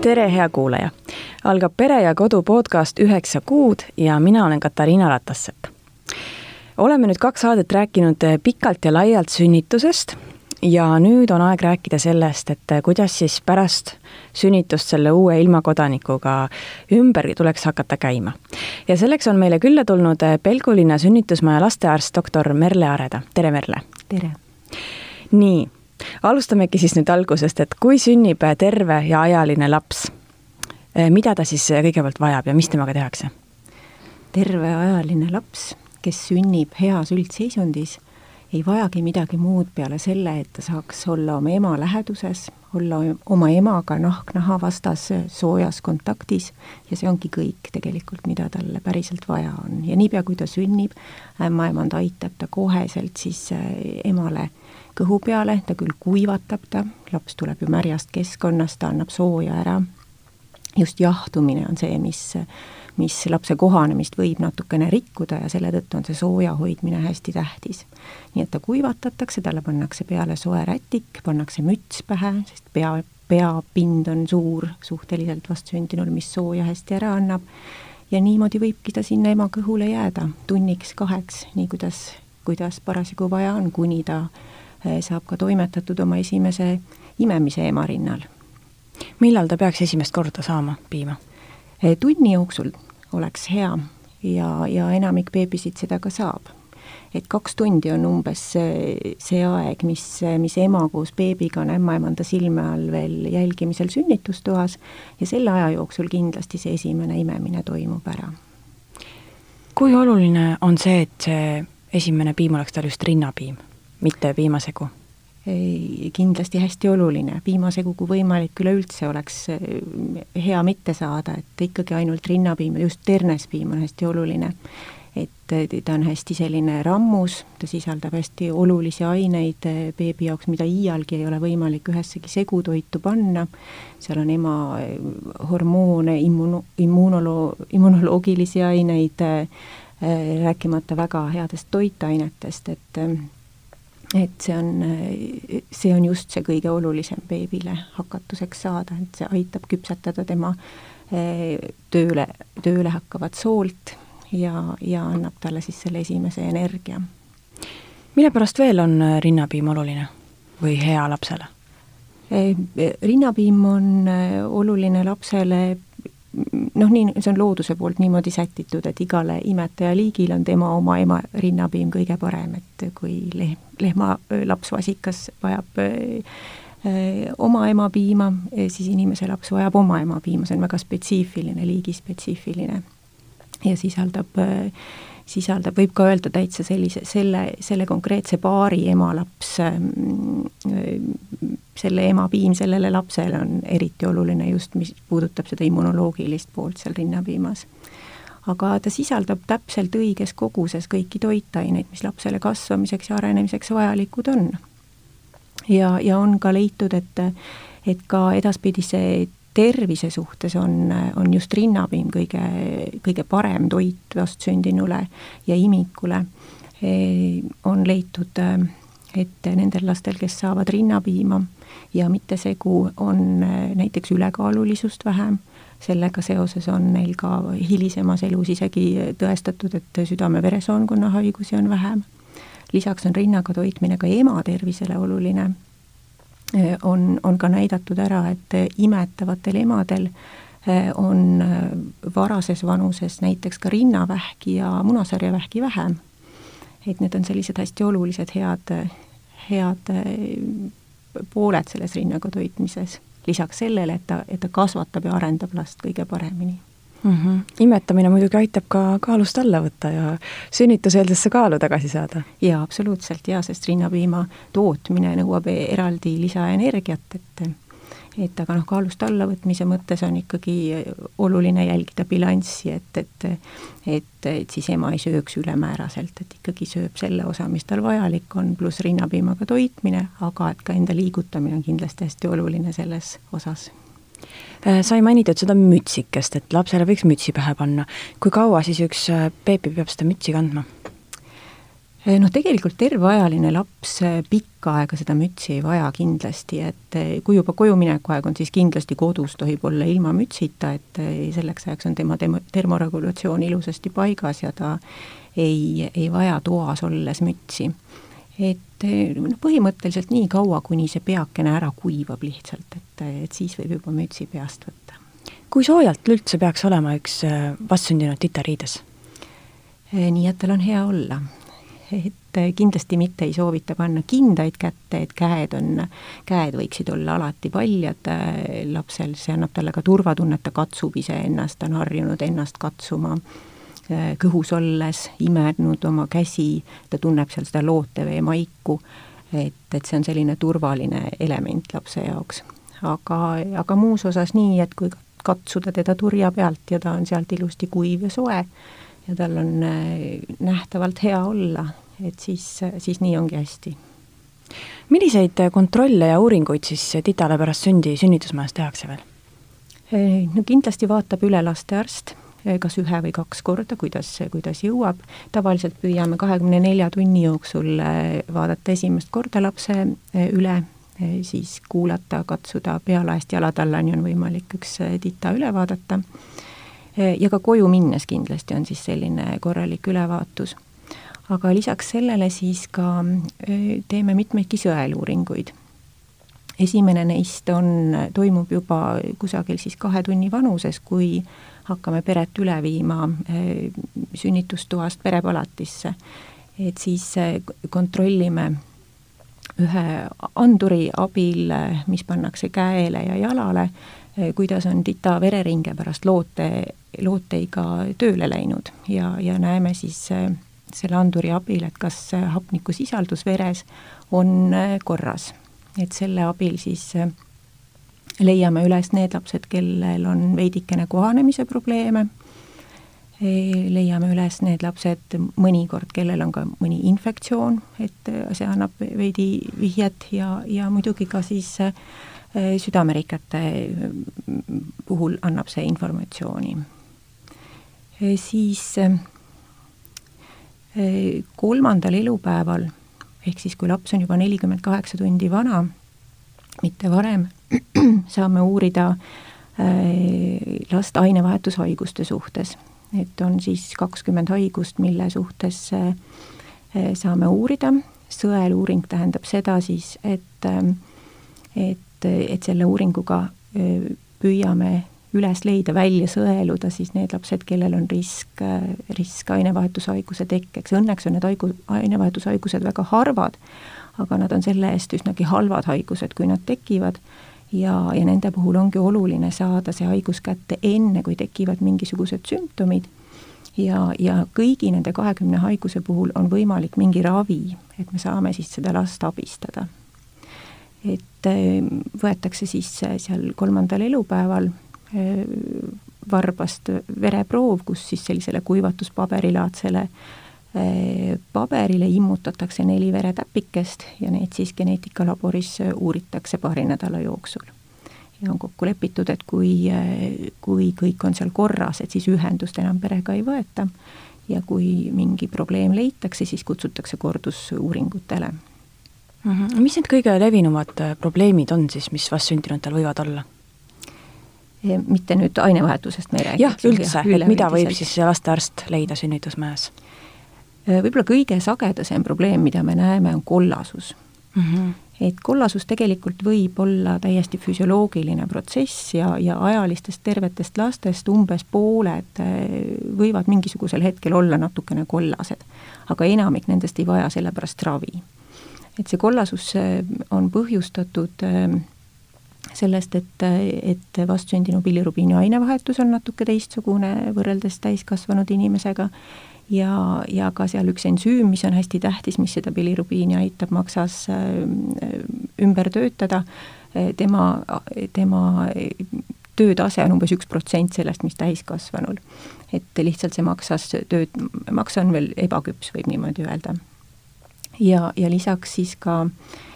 tere, hea kuulaja! algab Pere ja Kodu podcast Üheksa kuud ja mina olen Katariina Ratassepp. oleme nüüd kaks saadet rääkinud pikalt ja laialt sünnitusest ja nüüd on aeg rääkida sellest, et kuidas siis pärast sünnitust selle uue ilmakodanikuga ümber tuleks hakata käima. ja selleks on meile külla tulnud Pelgulinna sünnitusmaja lastearst doktor Merle Areda, tere Merle! tere! nii alustamegi siis nüüd algusest, et kui sünnib terve ja ajaline laps, eh, mida ta siis kõigepealt vajab ja mis temaga tehakse? terveajaline laps, kes sünnib heas üldseisundis, ei vajagi midagi muud peale selle, et ta saaks olla oma ema läheduses, olla oma emaga nahk naha vastas soojas kontaktis ja see ongi kõik tegelikult, mida talle päriselt vaja on. ja niipea, kui ta sünnib, ämmaemand aitab ta koheselt siis emale kõhu peale, ta küll kuivatab ta, laps tuleb ju märjast keskkonnast, ta annab sooja ära, just jahtumine on see, mis, mis lapse kohanemist võib natukene rikkuda ja selle tõttu on see sooja hoidmine hästi tähtis. nii et ta kuivatatakse, talle pannakse peale soe rätik, pannakse müts pähe, sest pea, peapind on suur suhteliselt vastsündinul, mis sooja hästi ära annab, ja niimoodi võibki ta sinna ema kõhule jääda tunniks-kaheks, nii kuidas, kuidas parasjagu vaja on, kuni ta Eh, saab ka toimetatud oma esimese imemise ema rinnal. millal ta peaks esimest korda saama piima? Eh, tunni jooksul oleks hea ja, ja enamik beebisid seda ka saab. et kaks tundi on umbes see, see aeg, mis, mis ema koos beebiga on ämmaemanda silme all veel jälgimisel sünnitustoas ja selle aja jooksul kindlasti see esimene imemine toimub ära. kui oluline on see, et see esimene piim oleks tal just rinnapiim? Mitte piimasegu? kindlasti hästi oluline, piimasegu, kui võimalik, üleüldse oleks eh, hea mitte saada, et ikkagi ainult rinnapiim just ternespiim on hästi oluline. et ta on hästi selline rammus, ta sisaldab hästi olulisi aineid eh, beebi jaoks, mida iialgi ei ole võimalik ühessegi segutoitu panna, seal on ema eh, hormoone, immuno-, immuunolo-, immunoloogilisi aineid, rääkimata väga headest toitainetest, et et see on, see on just see kõige olulisem beebile hakatuseks saada, et see aitab küpsetada tema eh, tööle, tööle hakkavat soolt ja, ja annab talle siis selle esimese energia. mille pärast veel on rinnapiim oluline või hea lapsele? Eh, rinnapiim on eh, oluline lapsele noh, nii, see on looduse poolt niimoodi sätitud, et igale imetajaliigil on tema oma ema rinnapiim kõige parem, et kui lehm, lehma laps vasikas vajab oma ema piima, siis inimese laps vajab oma ema piima, see on väga spetsiifiline, liigispetsiifiline. ja sisaldab äh, sisaldab, võib ka öelda täitsa sellise, selle, selle konkreetse paari ema-laps, ähm, selle ema piim sellele lapsele on eriti oluline just, mis puudutab seda immunoloogilist poolt seal rinnapiimas. aga ta sisaldab täpselt õiges koguses kõiki toitaineid, mis lapsele kasvamiseks ja arenemiseks vajalikud on. ja, ja on ka leitud, et et ka edaspidi see tervise suhtes on, on just rinnapiim kõige, kõige parem toit vastsündinule ja imikule. on leitud, et nendel lastel, kes saavad rinnapiima ja mitte segu, on näiteks ülekaalulisust vähem, sellega seoses on neil ka hilisemas elus isegi tõestatud, et südame-veresoonkonna haigusi on vähem. lisaks on rinnaga toitmine ka ema tervisele oluline on, on ka näidatud ära, et imetavatel emadel on varases vanuses näiteks ka rinnavähki ja munasarjavähki vähem. et need on sellised hästi olulised head, head pooled selles rinnaga toitmises lisaks sellele, et ta, et ta kasvatab ja arendab last kõige paremini mm. -hmm. imetamine muidugi aitab ka kaalust alla võtta ja sünnituseelsesse kaalu tagasi saada. jaa, absoluutselt jaa, sest rinnapiima tootmine nõuab eraldi lisaenergiat, et et aga noh, kaalust allavõtmise mõttes on ikkagi oluline jälgida bilanssi, et, et et, et siis ema ei sööks ülemääraselt, et ikkagi sööb selle osa, mis tal vajalik on, pluss rinnapiimaga toitmine, aga et ka enda liigutamine on kindlasti hästi oluline selles osas sai mainitud seda mütsikest, et lapsele võiks mütsi pähe panna. kui kaua siis üks äh, beebi peab seda mütsi kandma? Eh, noh, tegelikult terveajaline laps pikka aega seda mütsi ei vaja kindlasti, et kui juba koju mineku aeg on, siis kindlasti kodus tohib olla ilma mütsita, et selleks ajaks on tema tema termoregulatsioon ilusasti paigas ja ta ei, ei vaja toas olles mütsi. et noh, põhimõtteliselt nii kaua, kuni see peakene ära kuivab lihtsalt, et, et siis võib juba mütsi peast võtta. kui soojalt üldse peaks olema üks vastsündinud titariides? nii, et tal on hea olla et kindlasti mitte ei soovita panna kindaid kätte, et käed on, käed võiksid olla alati paljad lapsel, see annab talle ka turvatunnet, ta katsub iseennast, ta on harjunud ennast katsuma kõhus olles, imernud oma käsi, ta tunneb seal seda lootevee maiku, et, et see on selline turvaline element lapse jaoks. aga, aga muus osas nii, et kui katsuda teda turja pealt ja ta on sealt ilusti kuiv ja soe, ja tal on äh, nähtavalt hea olla, et siis, siis nii ongi hästi. milliseid kontrolle ja uuringuid siis titale pärast sündi sünnitusmajas tehakse veel? Äh, no kindlasti vaatab üle lastearst, äh, kas ühe või kaks korda, kuidas, kuidas jõuab, tavaliselt püüame kahekümne nelja tunni jooksul vaadata esimest korda lapse üle, siis kuulata, katsuda pealaest jalatallani on võimalik üks tita üle vaadata ja ka koju minnes kindlasti on siis selline korralik ülevaatus. aga lisaks sellele siis ka teeme mitmeidki sõeluuringuid. Esimene neist on, toimub juba kusagil siis kahe tunni vanuses, kui hakkame peret üle viima sünnitustoast perepalatisse. et siis kontrollime ühe anduri abil, mis pannakse käele ja jalale, kuidas on tita vereringe pärast loote looteiga tööle läinud ja, ja näeme siis selle anduri abil, et kas hapnikusisaldus veres on korras. Et selle abil siis äh, leiame üles need lapsed, kellel on veidikene kohanemise probleeme, leiame üles need lapsed mõnikord, kellel on ka mõni infektsioon, et see annab veidi vihjet ja, ja muidugi ka siis südamerikete puhul annab see informatsiooni. Eh, siis eh, kolmandal elupäeval, ehk siis kui laps on juba nelikümmend kaheksa tundi vana, mitte varem, saame uurida last ainevahetushaiguste suhtes. et on siis kakskümmend haigust, mille suhtes saame uurida, sõeluuring tähendab seda siis, et et, et selle uuringuga püüame üles leida, välja sõeluda siis need lapsed, kellel on risk, risk ainevahetushaiguse tekkeks, õnneks on need haigu-, ainevahetushaigused väga harvad, aga nad on selle eest üsnagi halvad haigused, kui nad tekivad, ja, ja nende puhul ongi oluline saada see haigus kätte enne, kui tekivad mingisugused sümptomid, ja, ja kõigi nende kahekümne haiguse puhul on võimalik mingi ravi, et me saame siis seda last abistada. et eh, võetakse siis seal kolmandal elupäeval Äh, varbast vereproov, kus siis sellisele kuivatuspaberilaadselt äh, paberile immutatakse neli veretäpikest ja neid siis geneetikalaboris uuritakse paari nädala jooksul. ja on kokku lepitud, et kui, äh, kui kõik on seal korras, et siis ühendust enam perega ei võeta ja kui mingi probleem leitakse, siis kutsutakse kordusuuringutele mm. -hmm. mis need kõige levinumad probleemid on siis, mis vastsündinutel võivad olla? Mitte nüüd ainevahetusest me ei räägi. jah, üldse, et mida võib siis lastearst leida sünnitusmajas? võib-olla kõige sagedasem probleem, mida me näeme, on kollasus mm. -hmm. et kollasus tegelikult võib olla täiesti füsioloogiline protsess ja, ja ajalistest tervetest lastest umbes pooled võivad mingisugusel hetkel olla natukene kollased. aga enamik nendest ei vaja sellepärast ravi. et see kollasus on põhjustatud äh, sellest, et, et vastsündinu bilirubiini ainevahetus on natuke teistsugune võrreldes täiskasvanud inimesega ja, ja ka seal üks ensüüm, mis on hästi tähtis, mis seda bilirubiini aitab maksas äh, ümber töötada, tema, tema töötase on umbes üks protsent sellest, mis täiskasvanul. et lihtsalt see maksas tööd, maksa on veel ebaküps, võib niimoodi öelda. ja, ja lisaks siis ka äh, Äh,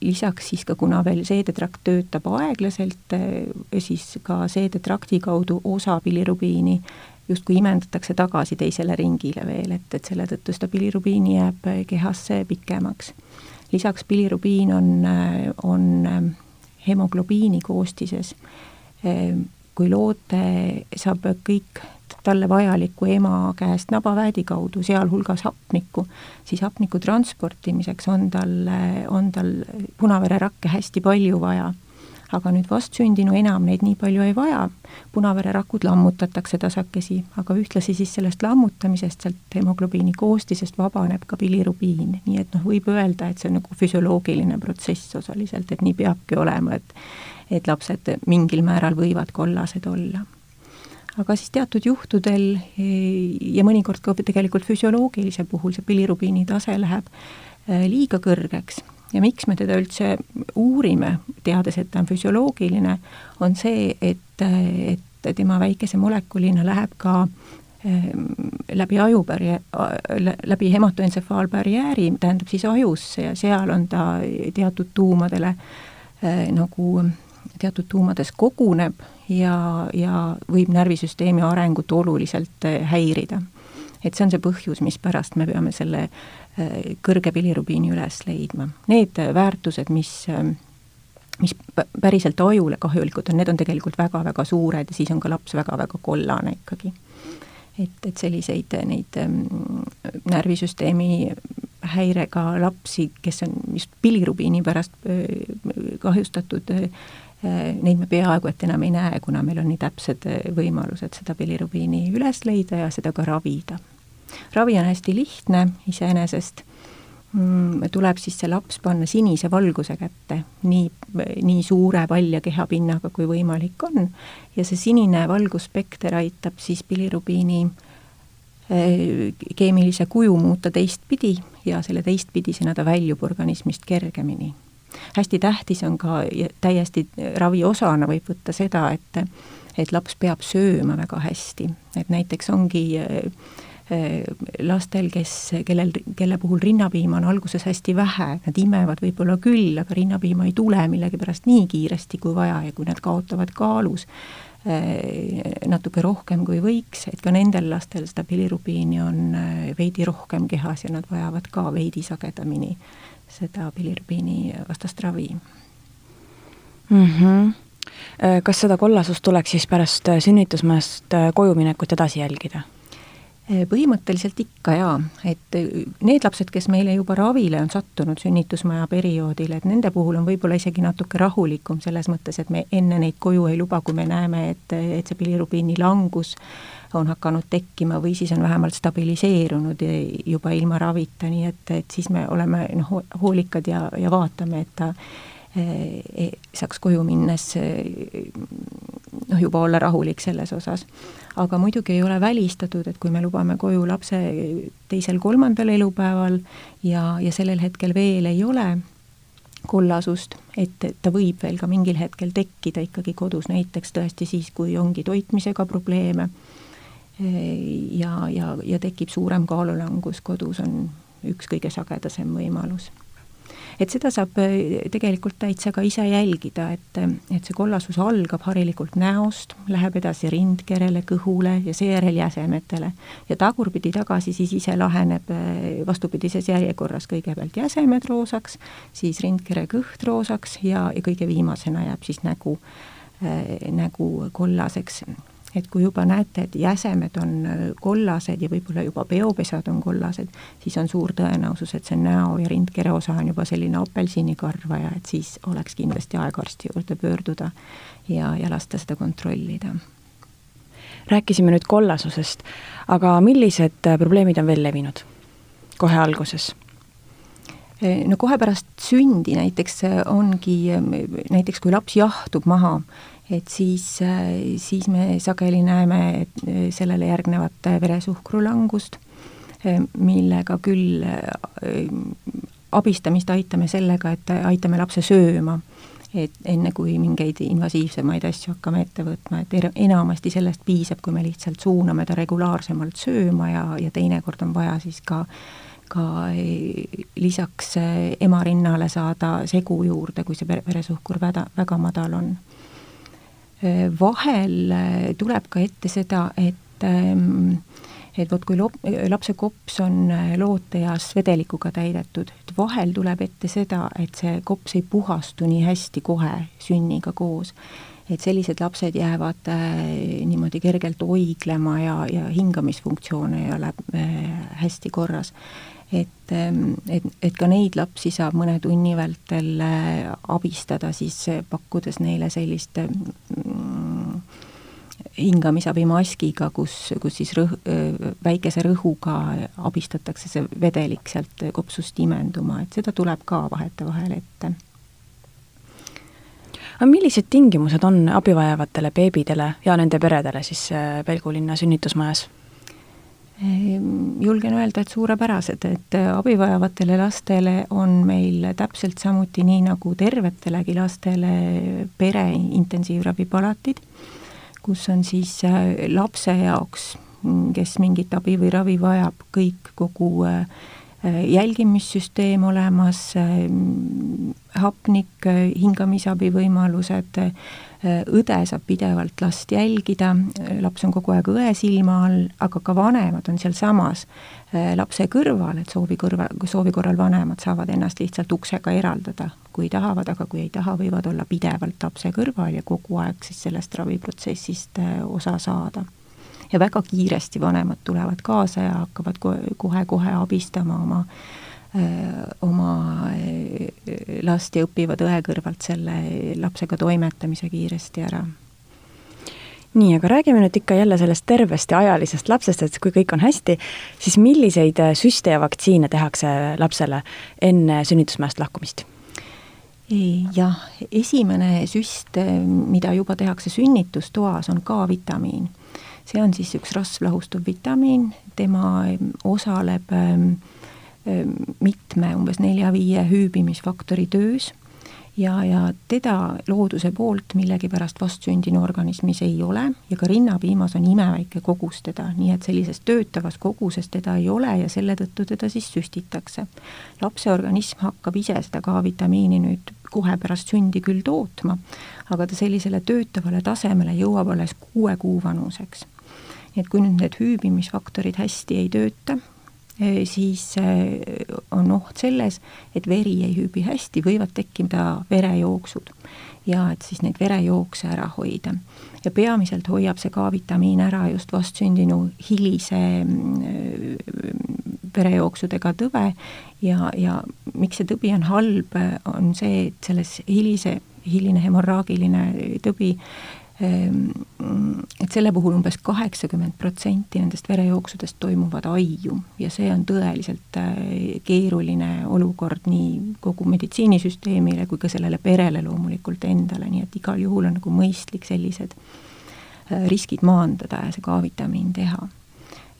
lisaks siis ka, kuna veel seedetrakt töötab aeglaselt, äh, siis ka seedetrakti kaudu osa bilirubiini justkui imendatakse tagasi teisele ringile veel, et, et selle tõttu seda bilirubiini jääb äh, kehasse pikemaks. lisaks bilirubiin on, on hemoglobiini koostises. kui loote saab kõik talle vajalikku ema käest nabaväädi kaudu, sealhulgas hapnikku, siis hapniku transportimiseks on tal, on tal punavererakke hästi palju vaja. aga nüüd vastsündinu enam neid nii palju ei vaja, punavererakud lammutatakse tasakesi, aga ühtlasi siis sellest lammutamisest, sealt hemoglobiini koostisest vabaneb ka bilirubiin, nii et noh, võib öelda, et see on nagu füsioloogiline protsess osaliselt, et nii peabki olema, et et lapsed mingil määral võivad kollased olla aga siis teatud juhtudel e, ja mõnikord ka tegelikult füsioloogilise puhul see bilirubiini tase läheb e, liiga kõrgeks. Ja miks me teda üldse uurime, teades, et ta on füsioloogiline, on see, et, et tema väikese molekulina läheb ka läbi ajubarjää-, läbi hematoentsefaalbarjääri, tähendab siis ajusse ja seal on ta teatud tuumadele nagu teatud tuumades koguneb ja, ja võib närvisüsteemi arengut oluliselt äh, häirida. et see on see põhjus, mispärast me peame selle äh, kõrge bilirubiini üles leidma. Need väärtused, mis äh, mis päriselt ajule kahjulikud on, need on tegelikult väga-väga suured ja siis on ka laps väga-väga kollane ikkagi. et, et selliseid neid närvisüsteemi häirega lapsi, kes on just bilirubiini pärast kahjustatud, neid me peaaegu et enam ei näe, kuna meil on nii täpsed äh, võimalused seda bilirubiini üles leida ja seda ka ravida. ravi on hästi lihtne iseenesest mm,, tuleb siis see laps panna sinise valguse kätte, nii, nii suure palja kehapinnaga, kui võimalik on, ja see sinine valgusspekter aitab siis bilirubiini äh, keemilise kuju muuta teistpidi ja selle teistpidisena ta väljub organismist kergemini hästi tähtis on ka täiesti ravi osana võib võtta seda, et et laps peab sööma väga hästi, et näiteks ongi äh, lastel, kes, kellel, kelle puhul rinnapiima on alguses hästi vähe, nad imevad võib-olla küll, aga rinnapiima ei tule millegipärast nii kiiresti kui vaja ja kui nad kaotavad kaalus äh, natuke rohkem kui võiks, et ka nendel lastel seda bilirubiini on veidi rohkem kehas ja nad vajavad ka veidi sagedamini seda bilirubiini vastast ravi mm. -hmm. kas seda kollasust tuleks siis pärast äh, sünnitusmajast äh, koju minekut edasi jälgida? Põhimõtteliselt ikka jaa, et need lapsed, kes meile juba ravile on sattunud sünnitusmaja perioodil, et nende puhul on võib-olla isegi natuke rahulikum selles mõttes, et me enne neid koju ei luba, kui me näeme, et, et see bilirubiini langus on hakanud tekkima või siis on vähemalt stabiliseerunud juba ilma ravita, nii et, et siis me oleme noh, hoolikad ja, ja vaatame, et ta saaks koju minnes noh, juba olla rahulik selles osas. aga muidugi ei ole välistatud, et kui me lubame koju lapse teisel-kolmandal elupäeval ja, ja sellel hetkel veel ei ole kollasust, et ta võib veel ka mingil hetkel tekkida ikkagi kodus, näiteks tõesti siis, kui ongi toitmisega probleeme ja, ja, ja tekib suurem kaalulangus kodus, on üks kõige sagedasem võimalus. Et seda saab äh, tegelikult täitsa ka ise jälgida, et, et see kollasus algab harilikult näost, läheb edasi rindkerele, kõhule ja seejärel jäsemetele. ja tagurpidi tagasi siis ise laheneb äh, vastupidises järjekorras, kõigepealt jäsemed roosaks, siis rindkere kõht roosaks ja, ja kõige viimasena jääb siis nägu, äh, nägu kollaseks et kui juba näete, et jäsemed on kollased ja võib-olla juba peopesad on kollased, siis on suur tõenäosus, et see näo- ja rindkere osa on juba selline apelsinikarvaja, et siis oleks kindlasti aeg arsti juurde pöörduda ja, ja lasta seda kontrollida. rääkisime nüüd kollasusest, aga millised probleemid on veel levinud kohe alguses? no kohe pärast sündi näiteks ongi, näiteks kui laps jahtub maha, et siis, siis me sageli näeme sellele järgnevat veresuhkru langust, millega küll abistamist aitame sellega, et aitame lapse sööma, et enne, kui mingeid invasiivsemaid asju hakkame ette võtma, et enamasti sellest piisab, kui me lihtsalt suuname ta regulaarsemalt sööma ja, ja teinekord on vaja siis ka ka lisaks ema rinnale saada segu juurde, kui see veresuhkur väga, väga madal on vahel äh, tuleb ka ette seda, et ähm, et vot kui lop-, lapse kops on äh, looteeas vedelikuga täidetud, et vahel tuleb ette seda, et see kops ei puhastu nii hästi kohe sünniga koos. et sellised lapsed jäävad äh, niimoodi kergelt oiglema ja, ja hingamisfunktsioon ei ole äh, hästi korras et, ähm, et, et ka neid lapsi saab mõne tunni vältel äh, abistada siis äh, pakkudes neile sellist hingamisabimaskiga, kus, kus siis rõh-, äh, väikese rõhuga abistatakse see vedelik sealt kopsust imenduma, et seda tuleb ka vahetevahel ette. aga millised tingimused on abivajavatele beebidele ja nende peredele siis Pelgu linna sünnitusmajas? Ehm, julgen öelda, et suurepärased, et äh, abivajavatele lastele on meil täpselt samuti nii nagu tervetelegi lastele pere intensiivravipalatid, kus on siis äh, lapse jaoks, kes mingit abi või ravi vajab, kõik, kogu äh, jälgimissüsteem olemas, hapnik, hingamisabi võimalused, õde saab pidevalt last jälgida, laps on kogu aeg õe silma all, aga ka vanemad on sealsamas äh, lapse kõrval, et soovi kõrva, soovi korral vanemad saavad ennast lihtsalt uksega eraldada, kui tahavad, aga kui ei taha, võivad olla pidevalt lapse kõrval ja kogu aeg siis sellest raviprotsessist äh, osa saada. ja väga kiiresti vanemad tulevad kaasa ja hakkavad kohe-kohe abistama oma Äh, oma äh, last ja õpivad õe kõrvalt selle lapsega toimetamise kiiresti ära nii, aga räägime nüüd ikka jälle sellest tervest ja ajalisest lapsest, et kui kõik on hästi, siis milliseid äh, süste ja vaktsiine tehakse lapsele enne sünnitusmajast lahkumist? jah, esimene süst, mida juba tehakse sünnitustoas, on K-vitamiin. see on siis üks rasvlahustuv vitamiin, tema osaleb äh, mitme, umbes nelja-viie hüübimisfaktori töös ja, ja teda looduse poolt millegipärast vastsündinu organismis ei ole ja ka rinnapiimas on imeväike kogus teda, nii et sellises töötavas koguses teda ei ole ja selle tõttu teda siis süstitakse. lapse organism hakkab ise seda K-vitamiini nüüd kohe pärast sündi küll tootma, aga ta sellisele töötavale tasemele jõuab alles kuue kuu vanuseks. nii et kui nüüd need hüübimisfaktorid hästi ei tööta, siis on oht selles, et veri ei hüübi hästi, võivad tekkida verejooksud ja et siis neid verejookse ära hoida. ja peamiselt hoiab see K-vitamiin ära just vastsündinu hilise mm, verejooksudega tõve ja, ja miks see tõbi on halb, on see, et selles hilise, hiline hemorraagiline tõbi et selle puhul umbes kaheksakümmend protsenti nendest verejooksudest toimuvad aiu ja see on tõeliselt äh, keeruline olukord nii kogu meditsiinisüsteemile kui ka sellele perele loomulikult endale, nii et igal juhul on nagu mõistlik sellised äh, riskid maandada ja see K-vitamiin teha.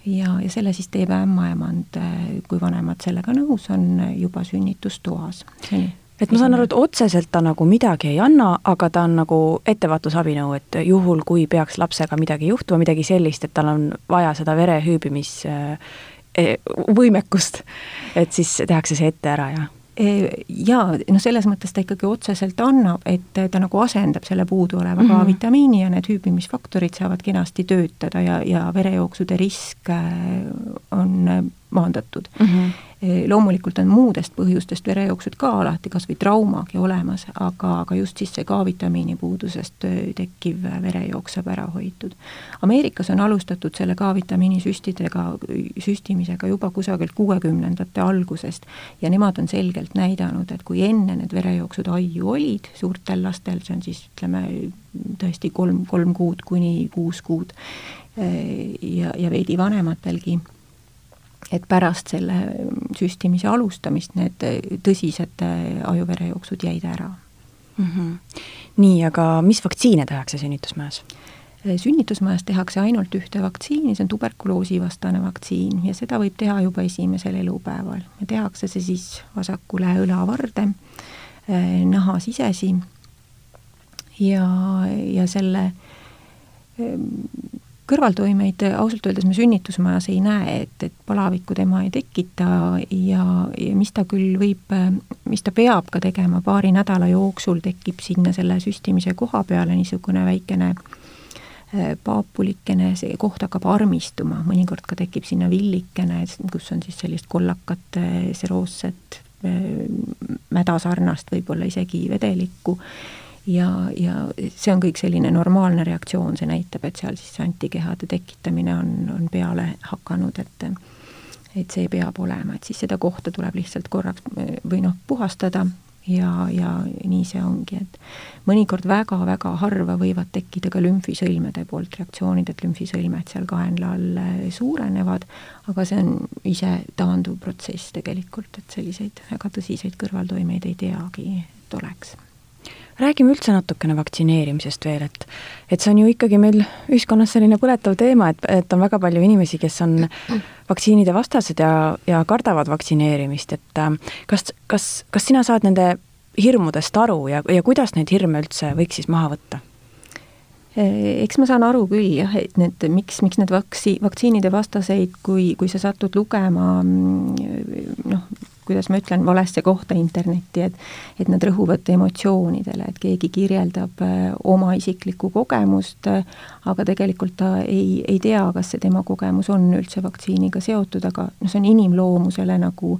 ja, ja selle siis teeb ämmaemand, äh, kui vanemad sellega nõus on, juba sünnitustoas. see on et ma saan aru, et otseselt ta nagu midagi ei anna, aga ta on nagu ettevaatusabinõu, et juhul, kui peaks lapsega midagi juhtuma, midagi sellist, et tal on vaja seda vere hüübimis äh, e, võimekust, et siis tehakse see ette ära ja e, jaa, noh, selles mõttes ta ikkagi otseselt annab, et ta nagu asendab selle puuduoleva mm -hmm. K-vitamiini ja need hüübimisfaktorid saavad kenasti töötada ja, ja verejooksude risk äh, on maandatud mm. -hmm. loomulikult on muudest põhjustest verejooksud ka alati, kas või traumagi olemas, aga, aga just siis see K-vitamiini puudusest tekkiv verejooks saab ära hoitud. Ameerikas on alustatud selle K-vitamiini süstidega, süstimisega juba kusagilt kuuekümnendate algusest ja nemad on selgelt näidanud, et kui enne need verejooksud aiu olid suurtel lastel, see on siis ütleme tõesti kolm, kolm kuud kuni kuus kuud ja, ja veidi vanematelgi et pärast selle süstimise alustamist need tõsised ajuverejooksud jäid ära mm. -hmm. nii, aga mis vaktsiine tehakse sünnitusmajas? sünnitusmajas tehakse ainult ühte vaktsiini, see on tuberkuloosivastane vaktsiin ja seda võib teha juba esimesel elupäeval ja tehakule see siis vasakule õlavarde, eh, nahasisesi ja, ja selle kõrvaltoimeid ausalt öeldes me sünnitusmajas ei näe, et, et palavikku tema ei tekita ja, ja mis ta küll võib, mis ta peab ka tegema, paari nädala jooksul tekib sinna selle süstimise koha peale niisugune väikene äh, paapulikene, see koht hakkab armistuma, mõnikord ka tekib sinna villikene, kus on siis sellist kollakat äh, seroosset äh, mädasarnast, võib-olla isegi vedelikku ja, ja see on kõik selline normaalne reaktsioon, see näitab, et seal siis antikehade tekitamine on, on peale hakanud, et et see peab olema, et siis seda kohta tuleb lihtsalt korraks või noh, puhastada ja, ja nii see ongi, et mõnikord väga-väga harva võivad tekkida ka lümfisõlmede poolt reaktsioonid, et lümfisõlmed seal kaenla all suurenevad, aga see on ise taanduv protsess tegelikult, et selliseid väga tõsiseid kõrvaltoimeid ei teagi, et oleks räägime üldse natukene vaktsineerimisest veel, et et see on ju ikkagi meil ühiskonnas selline põletav teema, et, et on väga palju inimesi, kes on vaktsiinide vastased ja, ja kardavad vaktsineerimist, et äh, kas, kas, kas sina saad nende hirmudest aru ja, ja kuidas neid hirme üldse võiks siis maha võtta? eks ma saan aru küll jah, et need, miks, miks need vaksi-, vaktsiinide vastaseid, kui, kui sa satud lugema mm, noh, kuidas ma ütlen, valesse kohta internetti, et et nad rõhuvad emotsioonidele, et keegi kirjeldab äh, oma isiklikku kogemust, äh, aga tegelikult ta ei, ei tea, kas see tema kogemus on üldse vaktsiiniga seotud, aga noh, see on inimloomusele nagu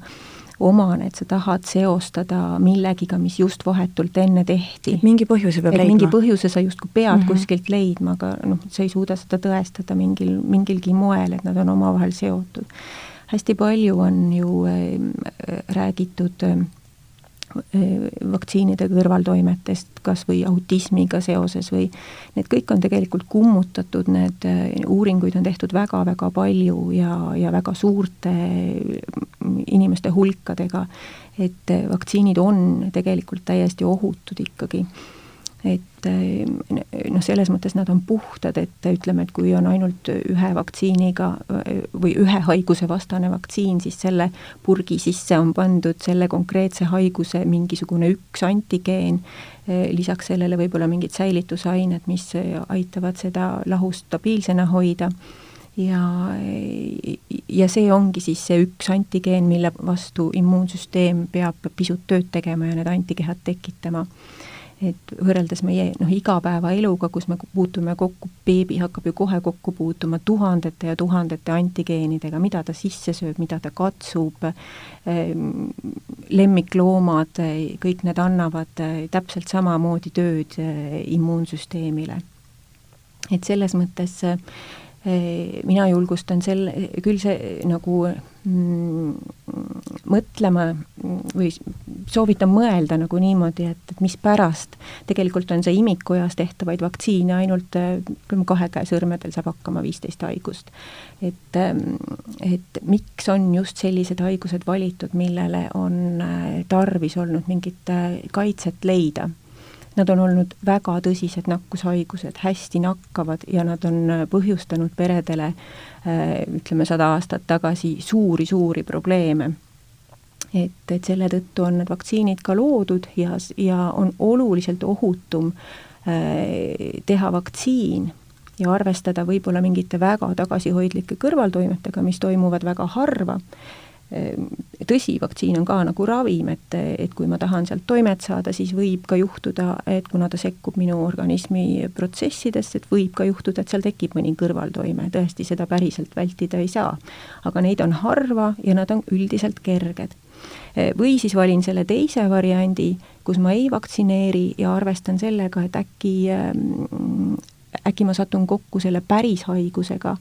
omane, et sa tahad seostada millegiga, mis just vahetult enne tehti. mingi põhjuse peab et leidma. mingi põhjuse sa justkui pead mm -hmm. kuskilt leidma, aga noh, sa ei suuda seda tõestada mingil, mingilgi moel, et nad on omavahel seotud hästi palju on ju äh, räägitud äh, vaktsiinide kõrvaltoimetest, kas või autismiga seoses või need kõik on tegelikult kummutatud, need äh, uuringuid on tehtud väga-väga palju ja, ja väga suurte inimeste hulkadega, et vaktsiinid on tegelikult täiesti ohutud ikkagi et eh, noh, selles mõttes nad on puhtad, et ütleme, et kui on ainult ühe vaktsiiniga või ühe haiguse vastane vaktsiin, siis selle purgi sisse on pandud selle konkreetse haiguse mingisugune üks antigeen, eh, lisaks sellele võib-olla mingid säilitusained, mis aitavad seda lahust stabiilsena hoida. Ja, ja see ongi siis see üks antigeen, mille vastu immuunsüsteem peab pisut tööd tegema ja need antikehad tekitama et võrreldes meie noh, igapäevaeluga, kus me puutume kokku, beebi hakkab ju kohe kokku puutuma tuhandete ja tuhandete antigeenidega, mida ta sisse sööb, mida ta katsub ähm,, lemmikloomad, kõik need annavad äh, täpselt samamoodi tööd äh, immuunsüsteemile. et selles mõttes äh, mina julgustan sel-, küll see nagu mm, mõtlema või soovitan mõelda nagu niimoodi, et, et mispärast tegelikult on see imikueas tehtavaid vaktsiine ainult ütleme, kahe käe sõrmedel saab hakkama viisteist haigust. et, et miks on just sellised haigused valitud, millele on tarvis olnud mingit kaitset leida Nad on olnud väga tõsised nakkushaigused, hästi nakkavad ja nad on äh, põhjustanud peredele äh, ütleme, sada aastat tagasi suuri-suuri probleeme. Et, et selle tõttu on need vaktsiinid ka loodud ja, ja on oluliselt ohutum äh, teha vaktsiin ja arvestada võib-olla mingite väga tagasihoidlike kõrvaltoimetega, mis toimuvad väga harva tõsi, vaktsiin on ka nagu ravim, et, et kui ma tahan sealt toimet saada, siis võib ka juhtuda, et kuna ta sekkub minu organismi protsessidesse, et võib ka juhtuda, et seal tekib mõni kõrvaltoime, tõesti, seda päriselt vältida ei saa. aga neid on harva ja nad on üldiselt kerged. Ehm, või siis valin selle teise variandi, kus ma ei vaktsineeri ja arvestan sellega, et äkki ehm, äkki ma satun kokku selle päris haigusega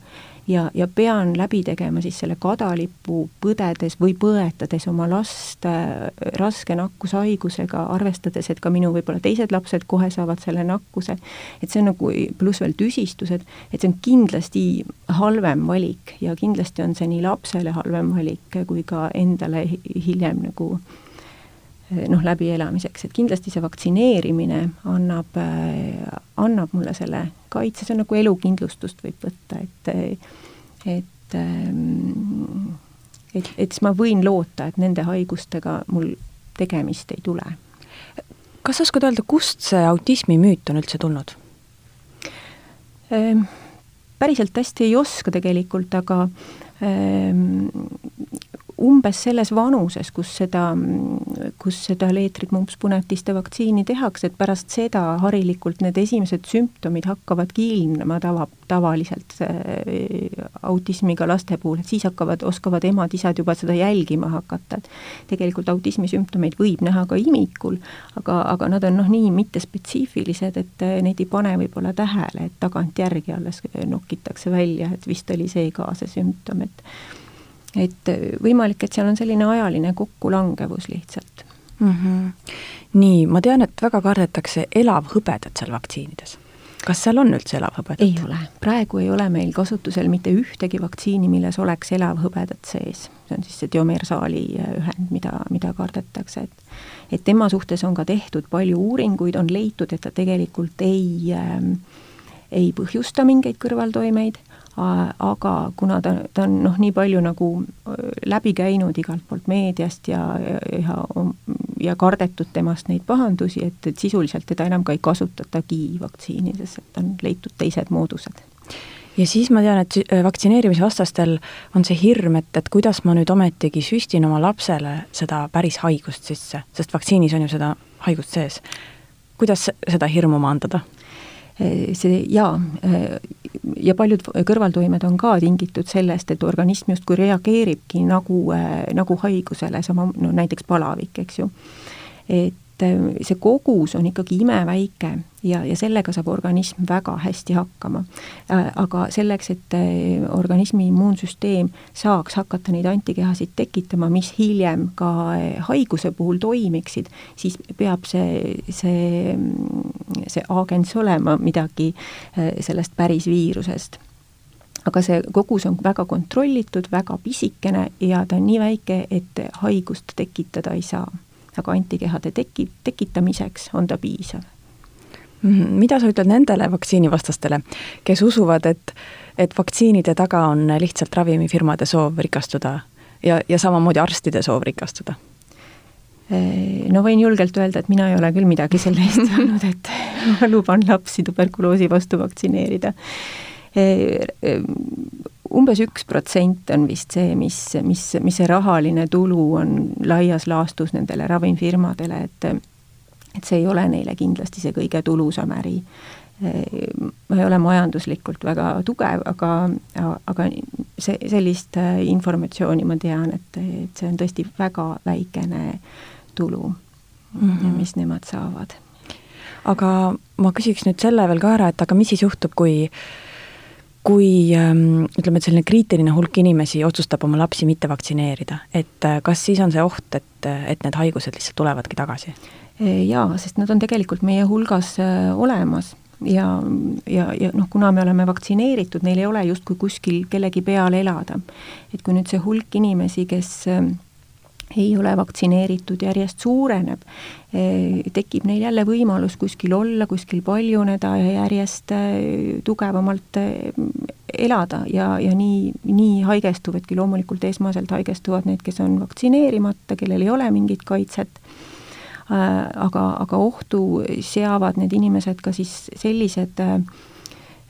ja, ja pean läbi tegema siis selle kadalipu põdedes või põetades oma last äh, raske nakkushaigusega, arvestades, et ka minu võib-olla teised lapsed kohe saavad selle nakkuse, et see on nagu, pluss veel tüsistused, et see on kindlasti halvem valik ja kindlasti on see nii lapsele halvem valik kui ka endale hiljem nagu noh, läbielamiseks, et kindlasti see vaktsineerimine annab, äh, annab mulle selle kaitse, see on nagu elukindlustust võib võtta, et et ähm, et, et siis ma võin loota, et nende haigustega mul tegemist ei tule. kas oskad öelda, kust see autismi müüt on üldse tulnud? Ähm, päriselt hästi ei oska tegelikult, aga ähm, umbes selles vanuses, kus seda, kus seda leetrikmumpspunetiste vaktsiini tehakse, et pärast seda harilikult need esimesed sümptomid hakkavadki ilmnema tava, tavaliselt äh, autismiga laste puhul, et siis hakkavad, oskavad emad-isad juba seda jälgima hakata, et tegelikult autismi sümptomeid võib näha ka imikul, aga, aga nad on noh, nii mittespetsiifilised, et äh, neid ei pane võib-olla tähele, et tagantjärgi alles nokitakse välja, et vist oli see ka see sümptom, et et võimalik, et seal on selline ajaline kokkulangevus lihtsalt mm. -hmm. nii, ma tean, et väga kardetakse elavhõbedat seal vaktsiinides. kas seal on üldse elavhõbedat? ei ole, praegu ei ole meil kasutusel mitte ühtegi vaktsiini, milles oleks elavhõbedat sees. see on siis see diomersaali ühend, mida, mida kardetakse, et et tema suhtes on ka tehtud palju uuringuid, on leitud, et ta tegelikult ei äh, ei põhjusta mingeid kõrvaltoimeid aga kuna ta, ta on noh, nii palju nagu läbi käinud igalt poolt meediast ja, ja, ja, ja kardetud temast neid pahandusi, et, et sisuliselt teda enam ka ei kasutatagi vaktsiinides, et on leitud teised moodused ja siis ma tean, et vaktsineerimisvastastel on see hirm, et, et kuidas ma nüüd ometigi süstin oma lapsele seda päris haigust sisse, sest vaktsiinis on ju seda haigust sees. kuidas seda hirmu maandada? see jaa, ja paljud kõrvaltoimed on ka tingitud sellest, et organism justkui reageeribki nagu, nagu haigusele, sama no näiteks palavik, eks ju. et see kogus on ikkagi imeväike ja, ja sellega saab organism väga hästi hakkama. aga selleks, et organismi immuunsüsteem saaks hakata neid antikehasid tekitama, mis hiljem ka haiguse puhul toimiksid, siis peab see, see, see agens olema midagi sellest päris viirusest aga see kogus on väga kontrollitud, väga pisikene ja ta on nii väike, et haigust tekitada ei saa. Aga antikehade teki-, tekitamiseks on ta piisav Mhm. mida sa ütled nendele vaktsiinivastastele, kes usuvad, et, et vaktsiinide taga on lihtsalt ravimifirmade soov rikastuda ja, ja samamoodi arstide soov rikastuda? no võin julgelt öelda, et mina ei ole küll midagi selle eest saanud, et ma luban lapsi tuberkuloosi vastu vaktsineerida. Umbes üks protsent on vist see, mis, mis, mis see rahaline tulu on laias laastus nendele ravimifirmadele, et et see ei ole neile kindlasti see kõige tulusam äri. ma ei ole majanduslikult väga tugev, aga, aga see, sellist äh, informatsiooni ma tean, et, et see on tõesti väga väikene tulu mm, -hmm. mis nemad saavad. aga ma küsiks nüüd selle veel ka ära, et aga mis siis juhtub, kui kui ähm, ütleme, et selline kriitiline hulk inimesi otsustab oma lapsi mitte vaktsineerida, et äh, kas siis on see oht, et, et need haigused lihtsalt tulevadki tagasi? jaa, sest nad on tegelikult meie hulgas äh, olemas ja, ja, ja noh, kuna me oleme vaktsineeritud, neil ei ole justkui kuskil kellegi peal elada. et kui nüüd see hulk inimesi, kes äh, ei ole vaktsineeritud, järjest suureneb, tekib neil jälle võimalus kuskil olla, kuskil paljuneda ja järjest tugevamalt elada ja, ja nii, nii haigestuvadki, loomulikult esmaselt haigestuvad need, kes on vaktsineerimata, kellel ei ole mingit kaitset aga, aga ohtu seavad need inimesed ka siis sellised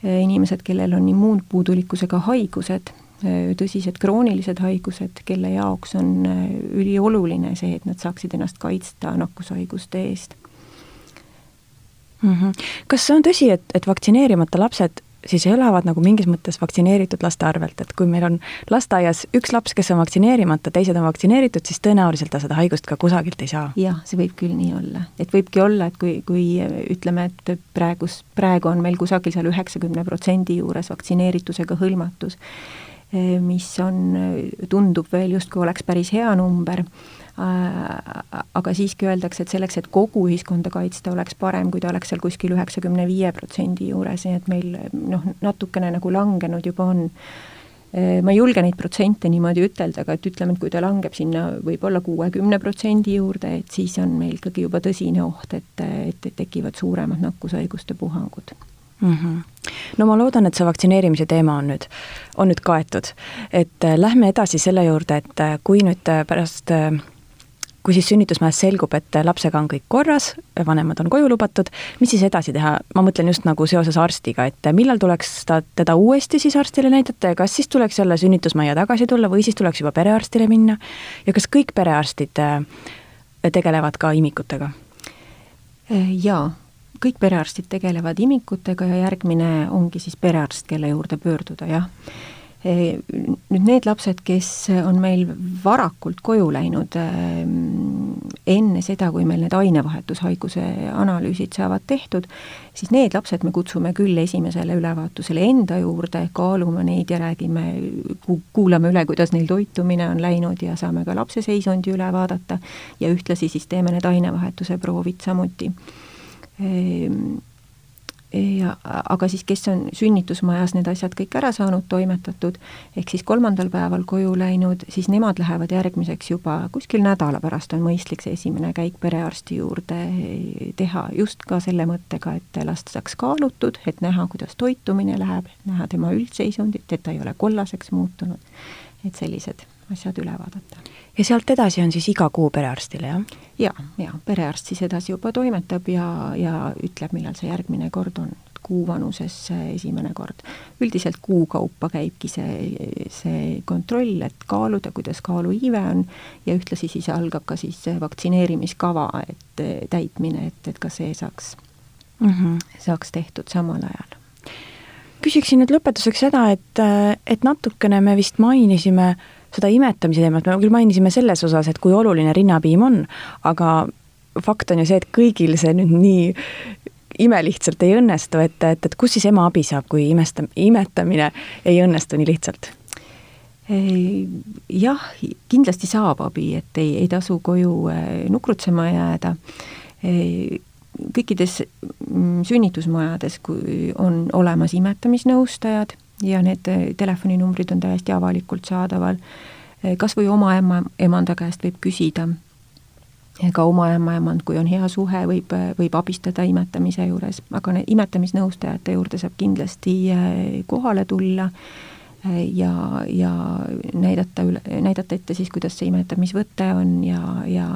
inimesed, kellel on immuunpuudulikkusega haigused, tõsised kroonilised haigused, kelle jaoks on ülioluline see, et nad saaksid ennast kaitsta nakkushaiguste eest mm. -hmm. kas see on tõsi, et, et vaktsineerimata lapsed siis elavad nagu mingis mõttes vaktsineeritud laste arvelt, et kui meil on lasteaias üks laps, kes on vaktsineerimata, teised on vaktsineeritud, siis tõenäoliselt ta seda haigust ka kusagilt ei saa? jah, see võib küll nii olla, et võibki olla, et kui, kui ütleme, et praegus, praegu on meil kusagil seal üheksakümne protsendi juures vaktsineeritusega hõlmatus, mis on, tundub veel justkui oleks päris hea number Äh, aga siiski öeldakse, et selleks, et kogu ühiskonda kaitsta, oleks parem, kui ta oleks seal kuskil üheksakümne viie protsendi juures, nii et meil noh, natukene nagu langenud juba on äh, ma ei julge neid protsente niimoodi ütelda, aga et ütleme, et kui ta langeb sinna võib-olla kuuekümne protsendi juurde, et siis on meil ikkagi juba tõsine oht, et, et, et tekivad suuremad nakkushaiguste puhangud mm. -hmm. No ma loodan, et see vaktsineerimise teema on nüüd, on nüüd kaetud. et äh, lähme edasi selle juurde, et kui nüüd pärast äh, kui siis sünnitusmajas selgub, et lapsega on kõik korras, vanemad on koju lubatud, mis siis edasi teha, ma mõtlen just nagu seoses arstiga, et millal tuleks ta, teda uuesti siis arstile näidata ja kas siis tuleks jälle sünnitusmajja tagasi tulla või siis tuleks juba perearstile minna ja kas kõik perearstid äh, tegelevad ka imikutega? jaa, kõik perearstid tegelevad imikutega ja järgmine ongi siis perearst, kelle juurde pöörduda, jah. Nüüd need lapsed, kes on meil varakult koju läinud ehm, enne seda, kui meil need ainevahetushaiguse analüüsid saavad tehtud, siis need lapsed me kutsume küll esimesele ülevaatusele enda juurde, kaalume neid ja räägime, kuulame üle, kuidas neil toitumine on läinud ja saame ka lapse seisundi üle vaadata ja ühtlasi siis teeme need ainevahetuse proovid samuti ja aga siis, kes on sünnitusmajas need asjad kõik ära saanud toimetatud, ehk siis kolmandal päeval koju läinud, siis nemad lähevad järgmiseks juba kuskil nädala pärast on mõistlik see esimene käik perearsti juurde teha, just ka selle mõttega, et last saaks kaalutud, et näha, kuidas toitumine läheb, näha tema üldseisundit, et ta ei ole kollaseks muutunud, et sellised asjad üle vaadata. Ja sealt edasi on siis iga kuu perearstile, jah? ja, ja perearst siis edasi juba toimetab ja, ja ütleb, millal see järgmine kord on, kuu vanuses esimene kord. üldiselt kuu kaupa käibki see, see kontroll, et kaaluda, kuidas kaaluiive on ja ühtlasi siis algab ka siis vaktsineerimiskava, et täitmine, et, et ka see saaks mm, -hmm. saaks tehtud samal ajal küsiksin nüüd lõpetuseks seda, et, et natukene me vist mainisime äh, seda imetamise teemat me küll mainisime selles osas, et kui oluline rinnapiim on, aga fakt on ju see, et kõigil see nüüd nii imelihtsalt ei õnnestu, et, et, et kus siis ema abi saab, kui imesta-, imetamine ei õnnestu nii lihtsalt? jah, kindlasti saab abi, et ei, ei tasu koju äh, nukrutsema jääda. kõikides mm, sünnitusmajades, kui on olemas imetamisnõustajad ja need eh, telefoninumbrid on täiesti avalikult saadaval. Eh, kas või oma ema, emanda käest võib küsida, ka oma ämmaemand, kui on hea suhe, võib, võib abistada imetamise juures, aga imetamisnõustajate juurde saab kindlasti eh, kohale tulla ja, ja näidata üle, näidata ette siis, kuidas see imetamisvõte on ja, ja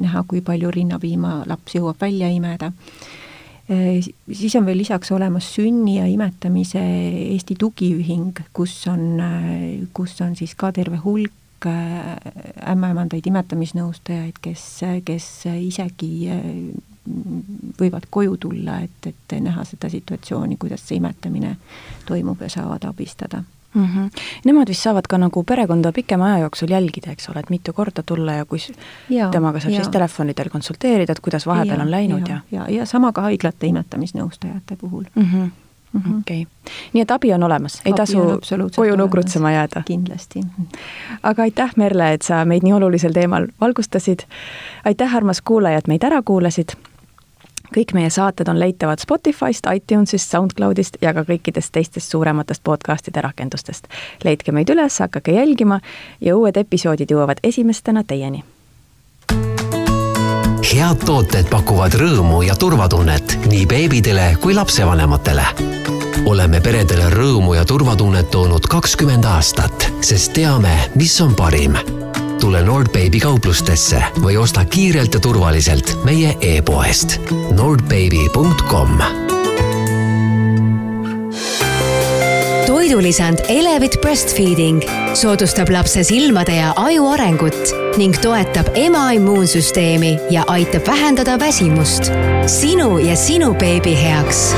näha, kui palju rinnapiima laps jõuab välja imeda siis on veel lisaks olemas sünni ja imetamise Eesti Tugiühing, kus on, äh, kus on siis ka terve hulk äh, ämmaemandaid, imetamisnõustajaid, kes, kes isegi võivad koju tulla, et, et näha seda situatsiooni, kuidas see imetamine toimub ja saavad abistada mm. -hmm. Nemad vist saavad ka nagu perekonda pikema aja jooksul jälgida, eks ole, et mitu korda tulla ja kui ja, temaga saab ja. siis telefonidel konsulteerida, et kuidas vahepeal ja, on läinud ja, ja, ja, ja sama ka haiglate imetamisnõustajate puhul mm. -hmm Mm -hmm. okei okay., nii et abi on olemas, ei tasu koju nukrutsema jääda? kindlasti. aga aitäh, Merle, et sa meid nii olulisel teemal valgustasid. aitäh, armas kuulaja, et meid ära kuulasid kõik meie saated on leitavad Spotify'st, iTunes'ist, SoundCloud'ist ja ka kõikidest teistest suurematest podcast'ide rakendustest. leidke meid üles, hakake jälgima ja uued episoodid jõuavad esimestena teieni. head tooted pakuvad rõõmu ja turvatunnet nii beebidele kui lapsevanematele oleme peredele rõõmu ja turvatunnet toonud kakskümmend aastat, sest teame, mis on parim tule Nordbaby kauplustesse või osta kiirelt ja turvaliselt meie e-poest. nordbaby.com toidulisand Elevit Breastfeeding soodustab lapse silmade ja aju arengut ning toetab ema immuunsüsteemi ja aitab vähendada väsimust. sinu ja sinu beebi heaks